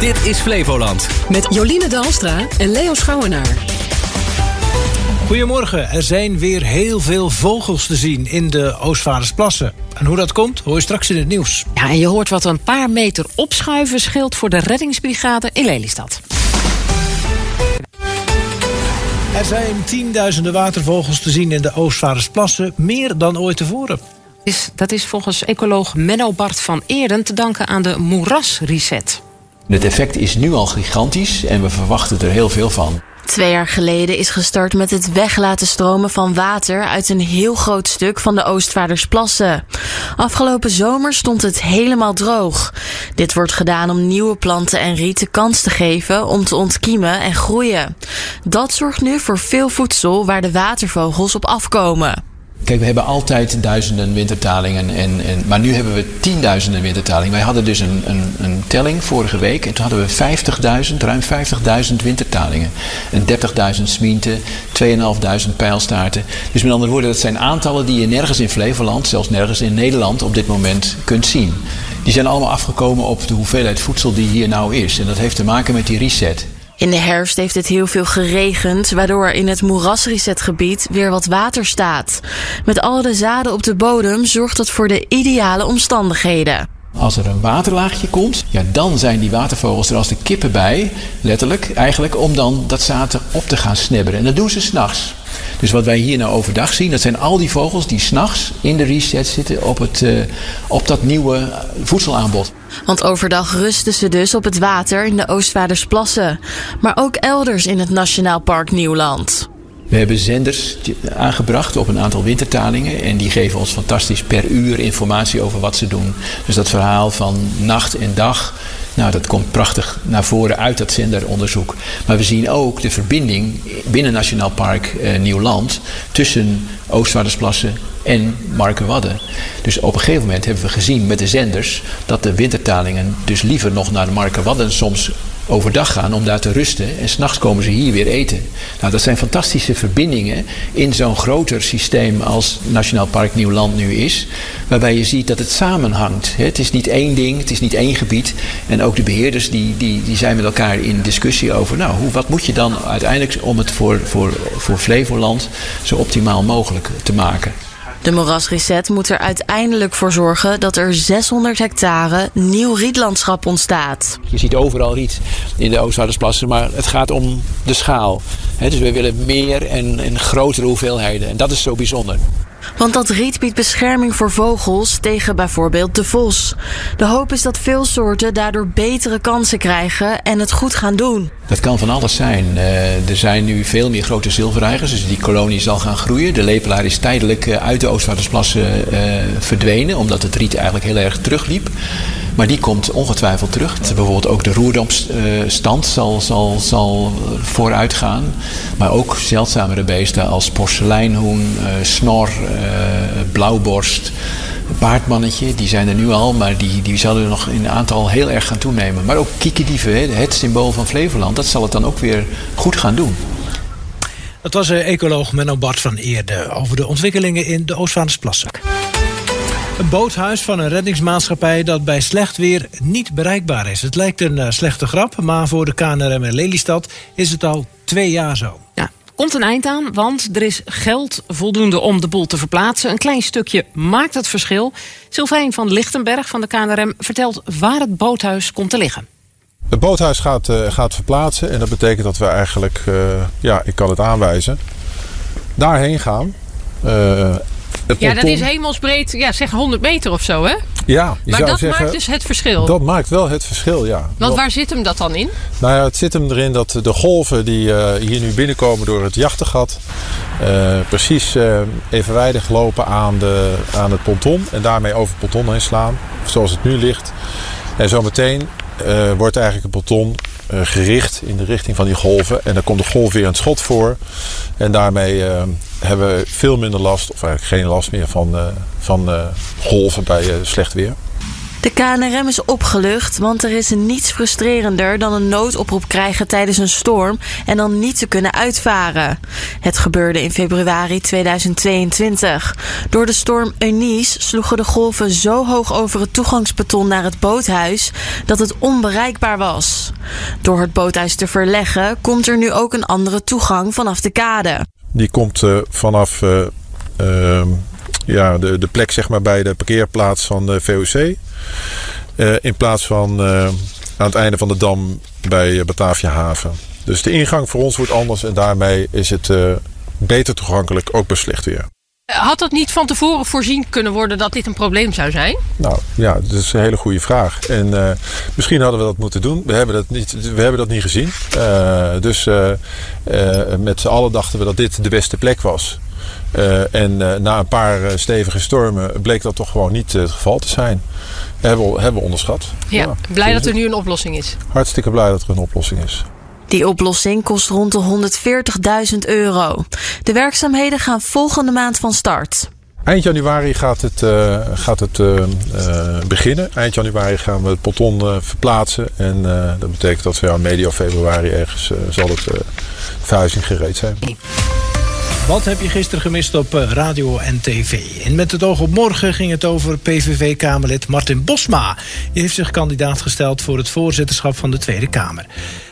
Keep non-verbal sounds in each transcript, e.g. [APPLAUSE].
Dit is Flevoland. Met Joline Dalstra en Leo Schouwenaar. Goedemorgen. Er zijn weer heel veel vogels te zien in de Oostvaardersplassen. En hoe dat komt, hoor je straks in het nieuws. Ja, en je hoort wat een paar meter opschuiven scheelt voor de reddingsbrigade in Lelystad. Er zijn tienduizenden watervogels te zien in de Oostvaardersplassen. Meer dan ooit tevoren. Is, dat is volgens ecoloog Menno Bart van Eerden te danken aan de moerasreset. Het effect is nu al gigantisch en we verwachten er heel veel van. Twee jaar geleden is gestart met het weglaten stromen van water uit een heel groot stuk van de Oostvaardersplassen. Afgelopen zomer stond het helemaal droog. Dit wordt gedaan om nieuwe planten en rieten kans te geven om te ontkiemen en groeien. Dat zorgt nu voor veel voedsel waar de watervogels op afkomen. Kijk, we hebben altijd duizenden wintertalingen, en, en, maar nu hebben we tienduizenden wintertalingen. Wij hadden dus een, een, telling vorige week en toen hadden we 50.000, ruim 50.000 wintertalingen. En 30.000 smienten, 2.500 pijlstaarten. Dus met andere woorden, dat zijn aantallen die je nergens in Flevoland, zelfs nergens in Nederland op dit moment kunt zien. Die zijn allemaal afgekomen op de hoeveelheid voedsel die hier nou is. En dat heeft te maken met die reset. In de herfst heeft het heel veel geregend, waardoor in het moerasresetgebied weer wat water staat. Met al de zaden op de bodem zorgt dat voor de ideale omstandigheden. Als er een waterlaagje komt, ja, dan zijn die watervogels er als de kippen bij, letterlijk, eigenlijk om dan dat zaad op te gaan snibberen. En dat doen ze s'nachts. Dus wat wij hier nou overdag zien, dat zijn al die vogels die s'nachts in de reset zitten op, het, uh, op dat nieuwe voedselaanbod. Want overdag rusten ze dus op het water in de Oostvaardersplassen. Maar ook elders in het Nationaal Park Nieuwland. We hebben zenders aangebracht op een aantal wintertalingen. En die geven ons fantastisch per uur informatie over wat ze doen. Dus dat verhaal van nacht en dag. Nou, dat komt prachtig naar voren uit dat zenderonderzoek. Maar we zien ook de verbinding binnen Nationaal Park eh, Nieuwland tussen Oostvaardersplassen en Markenwadden. Dus op een gegeven moment hebben we gezien met de zenders dat de wintertalingen dus liever nog naar de Markenwadden soms overdag gaan om daar te rusten. En s'nachts komen ze hier weer eten. Nou, dat zijn fantastische verbindingen in zo'n groter systeem als Nationaal Park Nieuwland nu is. Waarbij je ziet dat het samenhangt. Het is niet één ding, het is niet één gebied. En ook de beheerders die, die, die zijn met elkaar in discussie over... nou, hoe, wat moet je dan uiteindelijk om het voor, voor, voor Flevoland zo optimaal mogelijk te maken. De moerasreset moet er uiteindelijk voor zorgen dat er 600 hectare nieuw rietlandschap ontstaat. Je ziet overal riet in de Oostvaardersplassen, maar het gaat om de schaal. dus we willen meer en, en grotere hoeveelheden. En dat is zo bijzonder. Want dat riet biedt bescherming voor vogels tegen bijvoorbeeld de vos. De hoop is dat veel soorten daardoor betere kansen krijgen en het goed gaan doen. Dat kan van alles zijn. Uh, er zijn nu veel meer grote zilvereigers, dus die kolonie zal gaan groeien. De lepelaar is tijdelijk uh, uit de Oostvaardersplassen uh, verdwenen, omdat het riet eigenlijk heel erg terugliep. Maar die komt ongetwijfeld terug. Bijvoorbeeld ook de roerdampstand zal, zal, zal vooruit gaan. Maar ook zeldzamere beesten als porseleinhoen, snor, blauwborst baardmannetje, die zijn er nu al, maar die, die zullen nog in aantal heel erg gaan toenemen. Maar ook kiekendieven, het symbool van Flevoland, dat zal het dan ook weer goed gaan doen. Dat was ecoloog Menno Bart van Eerde over de ontwikkelingen in de Oostvaardersplassen. Een boothuis van een reddingsmaatschappij dat bij slecht weer niet bereikbaar is. Het lijkt een uh, slechte grap, maar voor de KNRM en Lelystad is het al twee jaar zo. Ja, komt een eind aan, want er is geld voldoende om de boel te verplaatsen. Een klein stukje maakt het verschil. Sylvijn van Lichtenberg van de KNRM vertelt waar het boothuis komt te liggen. Het boothuis gaat, uh, gaat verplaatsen en dat betekent dat we eigenlijk, uh, ja, ik kan het aanwijzen, daarheen gaan. Uh, ja, dat is hemelsbreed, ja, zeg 100 meter of zo, hè? Ja, maar dat maakt dus het verschil. Dat maakt wel het verschil, ja. Want waar zit hem dat dan in? Nou ja, het zit hem erin dat de golven die uh, hier nu binnenkomen door het jachtengat... Uh, precies uh, evenwijdig lopen aan, de, aan het ponton en daarmee over het ponton heen slaan. Zoals het nu ligt. En zometeen wordt eigenlijk het ponton uh, gericht in de richting van die golven. En dan komt de golf weer een schot voor. En daarmee uh, hebben we veel minder last, of eigenlijk geen last meer van, uh, van golven bij slecht weer. De KNRM is opgelucht, want er is niets frustrerender dan een noodoproep krijgen tijdens een storm en dan niet te kunnen uitvaren. Het gebeurde in februari 2022. Door de storm Eunice sloegen de golven zo hoog over het toegangsbeton naar het boothuis dat het onbereikbaar was. Door het boothuis te verleggen komt er nu ook een andere toegang vanaf de kade. Die komt uh, vanaf uh, uh, ja, de, de plek zeg maar, bij de parkeerplaats van de VOC. Uh, in plaats van uh, aan het einde van de dam bij Batavia Haven. Dus de ingang voor ons wordt anders en daarmee is het uh, beter toegankelijk, ook bij slecht weer. Had het niet van tevoren voorzien kunnen worden dat dit een probleem zou zijn? Nou ja, dat is een hele goede vraag. En uh, misschien hadden we dat moeten doen. We hebben dat niet, we hebben dat niet gezien. Uh, dus uh, met z'n allen dachten we dat dit de beste plek was. En na een paar stevige stormen bleek dat toch gewoon niet het geval te zijn. Hebben we, hebben we onderschat. Ja, ja blij dat er nu een oplossing is. Hartstikke blij dat er een oplossing is. Die oplossing kost rond de 140.000 euro. De werkzaamheden gaan volgende maand van start. Eind januari gaat het, uh, gaat het uh, uh, beginnen. Eind januari gaan we het ponton verplaatsen. En dat betekent dat we ja, medio februari ergens zal het verhuizing gereed zijn. Wat heb je gisteren gemist op radio en tv? En met het oog op morgen ging het over PVV-Kamerlid Martin Bosma. Die heeft zich kandidaat gesteld voor het voorzitterschap van de Tweede Kamer.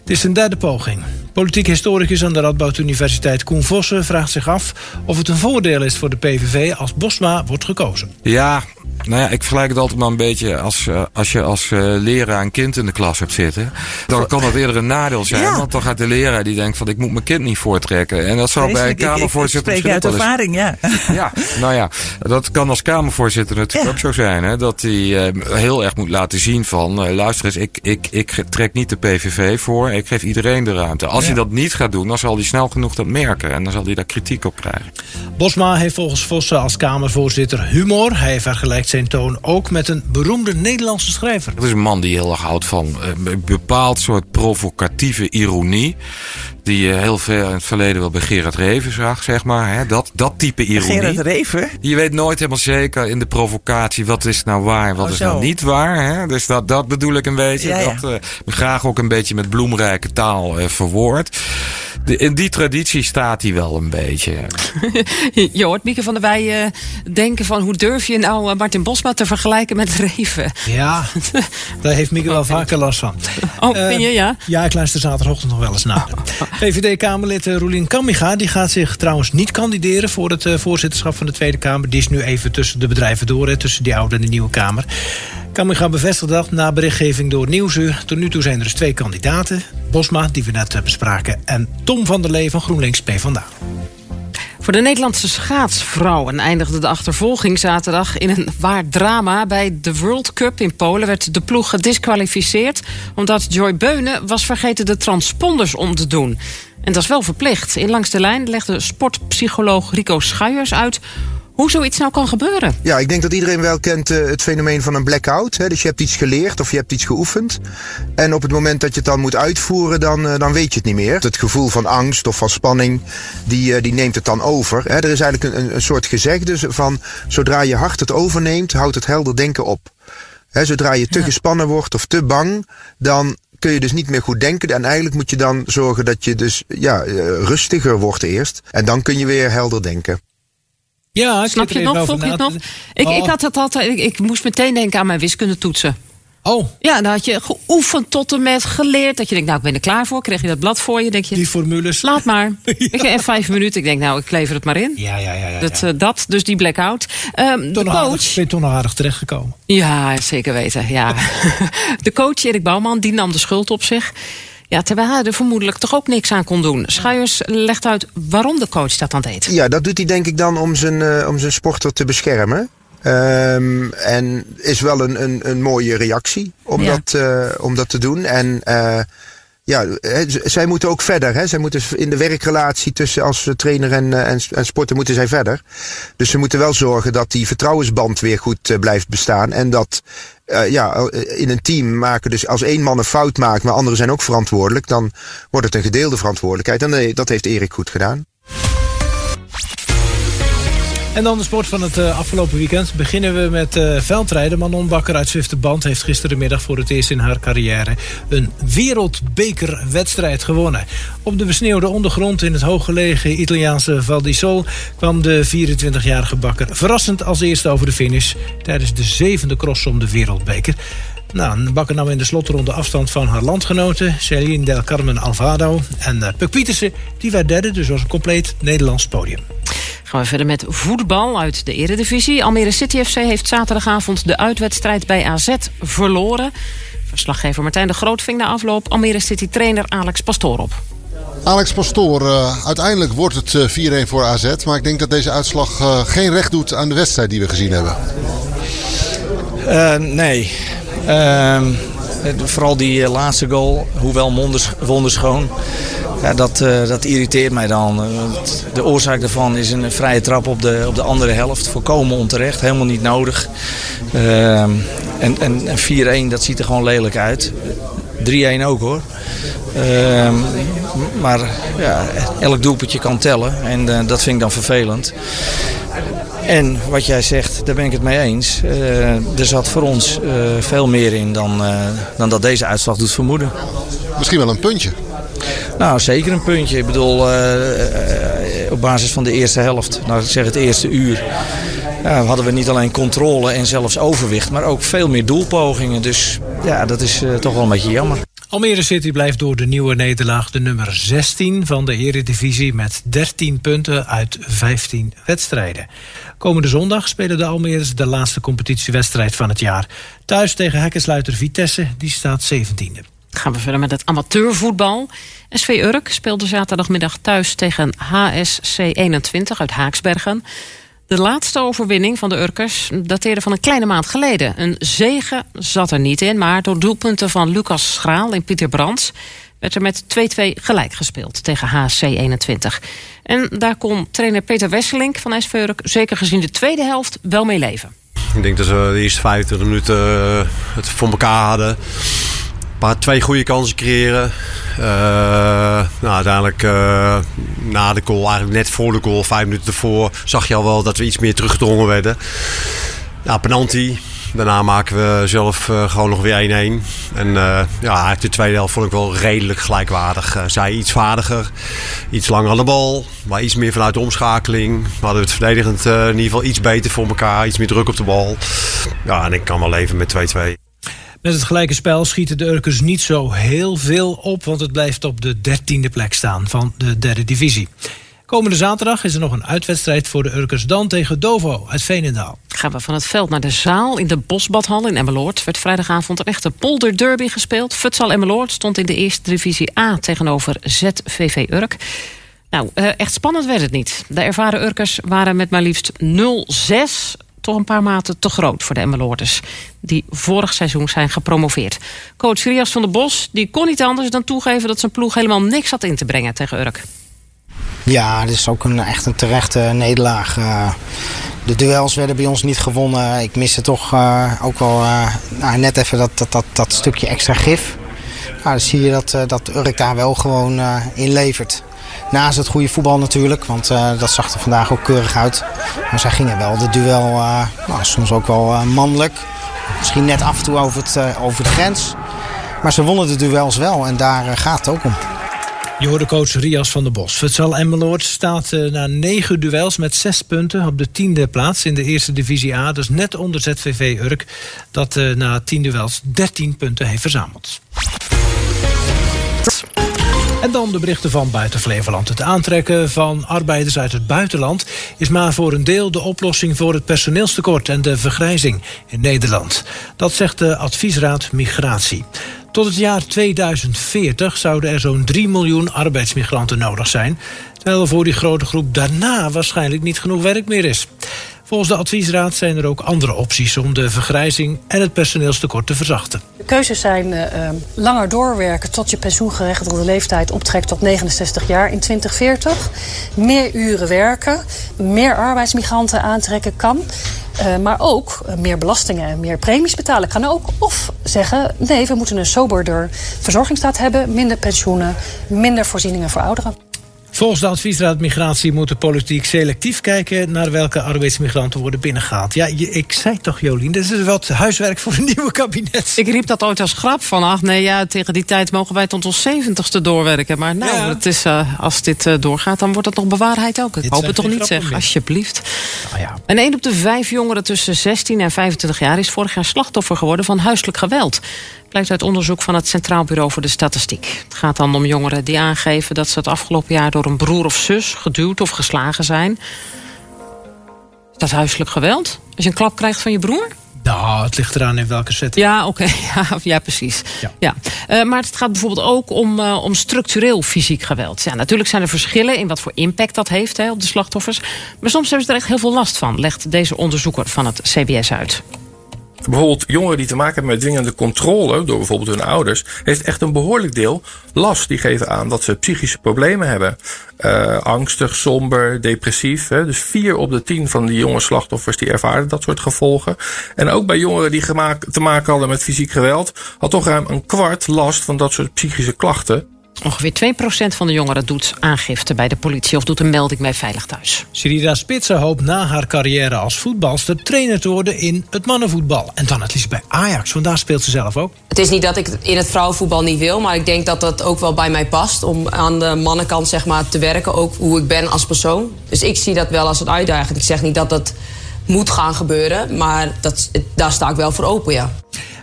Het is een derde poging. Politiek historicus aan de Radboud Universiteit Koen Vossen vraagt zich af of het een voordeel is voor de PVV als Bosma wordt gekozen. Ja, nou ja, ik vergelijk het altijd maar een beetje als, uh, als je als uh, leraar een kind in de klas hebt zitten. Dan kan dat eerder een nadeel zijn. Ja. Want dan gaat de leraar die denkt van ik moet mijn kind niet voortrekken. En dat zal bij een Kamervoorzitter ik, ik, ik spreek uit ervaring, ja. [LAUGHS] Ja, nou ja, dat kan als Kamervoorzitter natuurlijk ja. ook zo zijn. Hè, dat hij uh, heel erg moet laten zien van luister eens, ik, ik, ik trek niet de PVV voor. Ik geef iedereen de ruimte. Als hij dat niet gaat doen, dan zal hij snel genoeg dat merken. En dan zal hij daar kritiek op krijgen. Bosma heeft volgens Vossen als Kamervoorzitter humor. Hij vergelijkt zijn toon ook met een beroemde Nederlandse schrijver. Het is een man die heel erg houdt van een bepaald soort provocatieve ironie. Die je heel ver in het verleden wel bij Gerard Reven zag, zeg maar. Hè? Dat, dat type ironie. Gerard Reven? Je weet nooit helemaal zeker in de provocatie wat is nou waar, wat oh, is nou niet waar. Hè? Dus dat, dat bedoel ik een beetje. Ja, ja. Dat uh, graag ook een beetje met bloemrijke taal uh, verwoord. De, in die traditie staat hij wel een beetje. [LAUGHS] je hoort Mieke van der Wij uh, denken van hoe durf je nou Martin Bosma te vergelijken met Reven? Ja, [LAUGHS] daar heeft Mieke wel vaker last van. Oh, vind je ja? Ja, ik luister zaterdagochtend nog wel eens naar. VVD-Kamerlid Roelien Kammiga die gaat zich trouwens niet kandideren voor het uh, voorzitterschap van de Tweede Kamer. Die is nu even tussen de bedrijven door, hè, tussen die oude en de nieuwe Kamer. Kammiga bevestigt dat na berichtgeving door Nieuwsuur. Tot nu toe zijn er dus twee kandidaten. Bosma, die we net bespraken, en Tom van der Lee van GroenLinks PvdA. Voor de Nederlandse schaatsvrouwen eindigde de achtervolging zaterdag in een waar drama. Bij de World Cup in Polen werd de ploeg gedisqualificeerd... omdat Joy Beunen was vergeten de transponders om te doen. En dat is wel verplicht. In Langs de Lijn legde sportpsycholoog Rico Schuijers uit hoe zoiets nou kan gebeuren. Ja, ik denk dat iedereen wel kent uh, het fenomeen van een blackout. Hè? Dus je hebt iets geleerd of je hebt iets geoefend. En op het moment dat je het dan moet uitvoeren, dan, uh, dan weet je het niet meer. Het gevoel van angst of van spanning, die, uh, die neemt het dan over. Hè? Er is eigenlijk een, een soort gezegde van zodra je hart het overneemt, houdt het helder denken op. Hè, zodra je te ja. gespannen wordt of te bang, dan kun je dus niet meer goed denken. En eigenlijk moet je dan zorgen dat je dus ja, rustiger wordt eerst. En dan kun je weer helder denken. Ja, Snap je het nog? Volg je het nog? Ik, oh. ik had het altijd. Ik, ik, moest meteen denken aan mijn wiskundetoetsen. Oh. Ja, dan had je geoefend tot en met geleerd. Dat je denkt, nou, ik ben er klaar voor. Kreeg je dat blad voor je. Denk je, Die formules. Laat maar. [LAUGHS] ja. Heb vijf minuten. Ik denk, nou, ik lever het maar in. Ja, ja, ja. ja, dat, uh, dat, dus die blackout. Um, de coach. Aardig, ben je toch nog aardig terechtgekomen? Ja, zeker weten. Ja. [LAUGHS] de coach Erik Bouwman, die nam de schuld op zich. Ja, terwijl hij er vermoedelijk toch ook niks aan kon doen. Schuijers legt uit waarom de coach dat dan deed. Ja, dat doet hij denk ik dan om zijn, uh, om zijn sporter te beschermen. Um, en is wel een, een, een mooie reactie om, ja. dat, uh, om dat te doen. En uh, ja, zij moeten ook verder. Hè. Zij moeten in de werkrelatie tussen als trainer en, en, en sporter moeten zij verder. Dus ze moeten wel zorgen dat die vertrouwensband weer goed uh, blijft bestaan. En dat uh, ja, in een team maken, dus als één man een fout maakt, maar anderen zijn ook verantwoordelijk, dan wordt het een gedeelde verantwoordelijkheid. En dat heeft Erik goed gedaan. En dan de sport van het uh, afgelopen weekend. Beginnen we met uh, veldrijden. Manon Bakker uit Zwifterband heeft gisterenmiddag voor het eerst in haar carrière... een wereldbekerwedstrijd gewonnen. Op de besneeuwde ondergrond in het hooggelegen Italiaanse Val di Sol... kwam de 24-jarige Bakker verrassend als eerste over de finish... tijdens de zevende cross om de wereldbeker. Nou, Bakker nam in de slotronde afstand van haar landgenoten... Celine del Carmen Alvado en uh, Puk Pietersen. Die werd derde, dus was een compleet Nederlands podium. Gaan we verder met voetbal uit de Eredivisie. Almere City FC heeft zaterdagavond de uitwedstrijd bij AZ verloren. Verslaggever Martijn de Groot ving na afloop Almere City trainer Alex Pastoor op. Alex Pastoor, uh, uiteindelijk wordt het uh, 4-1 voor AZ. Maar ik denk dat deze uitslag uh, geen recht doet aan de wedstrijd die we gezien hebben. nee. Ehm, vooral die laatste goal, hoewel wonderschoon. Ja, dat, uh, dat irriteert mij dan. De oorzaak daarvan is een vrije trap op de, op de andere helft. Volkomen onterecht, helemaal niet nodig. Uh, en en, en 4-1, dat ziet er gewoon lelijk uit. 3-1 ook hoor. Maar ja, elk doelpuntje kan tellen. En dat vind ik dan vervelend. En wat jij zegt, daar ben ik het mee eens. Er zat voor ons veel meer in dan, dan dat deze uitslag doet vermoeden. Misschien wel een puntje. Nou, zeker een puntje. Ik bedoel, op basis van de eerste helft, nou ik zeg het eerste uur... hadden we niet alleen controle en zelfs overwicht, maar ook veel meer doelpogingen. Dus ja, dat is toch wel een beetje jammer. Almere City blijft door de nieuwe nederlaag de nummer 16 van de Eredivisie met 13 punten uit 15 wedstrijden. Komende zondag spelen de Almeres de laatste competitiewedstrijd van het jaar. Thuis tegen hekkensluiter Vitesse, die staat 17e. Gaan we verder met het amateurvoetbal. SV Urk speelde zaterdagmiddag thuis tegen HSC 21 uit Haaksbergen. De laatste overwinning van de Urkers dateerde van een kleine maand geleden. Een zege zat er niet in, maar door doelpunten van Lucas Schraal en Pieter Brands werd er met 2-2 gelijk gespeeld tegen HC 21. En daar kon trainer Peter Wesselink van SV Urk zeker gezien de tweede helft wel mee leven. Ik denk dat we de eerste 25 minuten het voor elkaar hadden paar twee goede kansen creëren. Uh, nou, uiteindelijk uh, na de goal, eigenlijk net voor de goal, vijf minuten ervoor, zag je al wel dat we iets meer teruggedrongen werden. Nou, penalty. Daarna maken we zelf uh, gewoon nog weer 1-1. En ja, de tweede helft vond ik wel redelijk gelijkwaardig. zij iets vaardiger, iets langer aan de bal, maar iets meer vanuit de omschakeling. We hadden het verdedigend in ieder geval iets beter voor elkaar, iets meer druk op de bal. Ja, en ik kan wel leven met 2-2. Met het gelijke spel schieten de Urkers niet zo heel veel op, want het blijft op de dertiende plek staan van de derde divisie. Komende zaterdag is er nog een uitwedstrijd voor de Urkers dan tegen Dovo uit Veenendaal. Gaan we van het veld naar de zaal in de Bosbadhal in Emmeloord. Werd vrijdagavond een echte polderderby gespeeld. Futsal Emmeloord stond in de eerste divisie A tegenover ZVV Urk. Nou, eh, echt spannend werd het niet. De ervaren Urkers waren met maar liefst 0-6 toch een paar maten te groot voor de Emmeloorders. Die vorig seizoen zijn gepromoveerd. Coach Rias van der Bos die kon niet anders dan toegeven... dat zijn ploeg helemaal niks had in te brengen tegen Urk. Ja, dit is ook een, echt een terechte nederlaag. Uh, de duels werden bij ons niet gewonnen. Ik miste toch uh, ook wel uh, nou, net even dat, dat, dat, dat, stukje extra gif. Nou, dan zie je dat, dat Urk daar wel gewoon in levert. Naast het goede voetbal natuurlijk, want uh, dat zag er vandaag ook keurig uit. Maar zij gingen wel de duel, uh, nou, soms ook wel uh, mannelijk. Misschien net af en toe over, het, over de grens. Maar ze wonnen de duels wel en daar gaat het ook om. Je hoorde coach Rias van der Bos. Futsal Emmeloord staat na negen duels met zes punten op de tiende plaats in de eerste divisie A. Dus net onder ZVV Urk, dat na tien duels 13 punten heeft verzameld. En dan de berichten van buiten Flevoland. Het aantrekken van arbeiders uit het buitenland is maar voor een deel de oplossing voor het personeelstekort en de vergrijzing in Nederland. Dat zegt de adviesraad Migratie. Tot het jaar 2040 zouden er zo'n 3 miljoen arbeidsmigranten nodig zijn, terwijl er voor die grote groep daarna waarschijnlijk niet genoeg werk meer is. Volgens de adviesraad zijn er ook andere opties om de vergrijzing en het personeelstekort te verzachten. De keuzes zijn uh, langer doorwerken tot je pensioengerechtigde leeftijd optrekt tot 69 jaar in 2040. Meer uren werken, meer arbeidsmigranten aantrekken kan. Uh, maar ook meer belastingen en meer premies betalen kan ook. Of zeggen, nee, we moeten een soberder verzorgingsstaat hebben. Minder pensioenen, minder voorzieningen voor ouderen. Volgens de adviesraad Migratie moet de politiek selectief kijken naar welke arbeidsmigranten worden binnengehaald. Ja, je, ik zei toch, Jolien, dit is wat huiswerk voor een nieuwe kabinet. Ik riep dat ooit als grap van, ach nee, ja, tegen die tijd mogen wij tot ons zeventigste doorwerken. Maar nou, Ja. het is, eh, als dit eh, doorgaat, dan wordt het nog bewaarheid ook. Ik Dit hoop het toch niet, zeg, meer. alsjeblieft. Nou ja. En één op de vijf jongeren tussen 16 en 25 jaar is vorig jaar slachtoffer geworden van huiselijk geweld. Blijkt uit onderzoek van het Centraal Bureau voor de Statistiek. Het gaat dan om jongeren die aangeven dat ze het afgelopen jaar door een broer of zus geduwd of geslagen zijn. Is dat huiselijk geweld? Als je een klap krijgt van je broer? Nou, het ligt eraan in welke setting. Ja, oké. [LAUGHS] Ja, ja, precies. Ja. Ja. Eh, maar het gaat bijvoorbeeld ook om, eh, om structureel fysiek geweld. Ja, natuurlijk zijn er verschillen in wat voor impact dat heeft hè, op de slachtoffers. Maar soms hebben ze er echt heel veel last van, legt deze onderzoeker van het CBS uit. Bijvoorbeeld jongeren die te maken hebben met dwingende controle door bijvoorbeeld hun ouders, heeft echt een behoorlijk deel last. Die geven aan dat ze psychische problemen hebben. Eh, angstig, somber, depressief. Hè. Dus vier op de tien van die jonge slachtoffers die ervaren dat soort gevolgen. En ook bij jongeren die te maken hadden met fysiek geweld, had toch ruim een kwart last van dat soort psychische klachten. Ongeveer 2% van de jongeren doet aangifte bij de politie of doet een melding bij Veilig Thuis. Sirida Spitsen hoopt na haar carrière als voetbalster trainer te worden in het mannenvoetbal. En dan het liefst bij Ajax, want daar speelt ze zelf ook. Het is niet dat ik in het vrouwenvoetbal niet wil, maar ik denk dat dat ook wel bij mij past. Om aan de mannenkant zeg maar, te werken, ook hoe ik ben als persoon. Dus ik zie dat wel als een uitdaging. Ik zeg niet dat dat moet gaan gebeuren, maar dat, daar sta ik wel voor open, ja.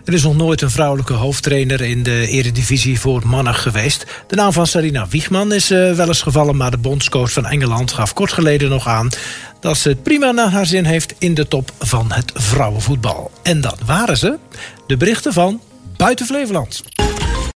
Er is nog nooit een vrouwelijke hoofdtrainer in de eredivisie voor mannen geweest. De naam van Sarina Wiegman is eh, wel eens gevallen, maar de bondscoach van Engeland gaf kort geleden nog aan dat ze het prima naar haar zin heeft in de top van het vrouwenvoetbal. En dat waren ze, de berichten van Buiten Flevoland.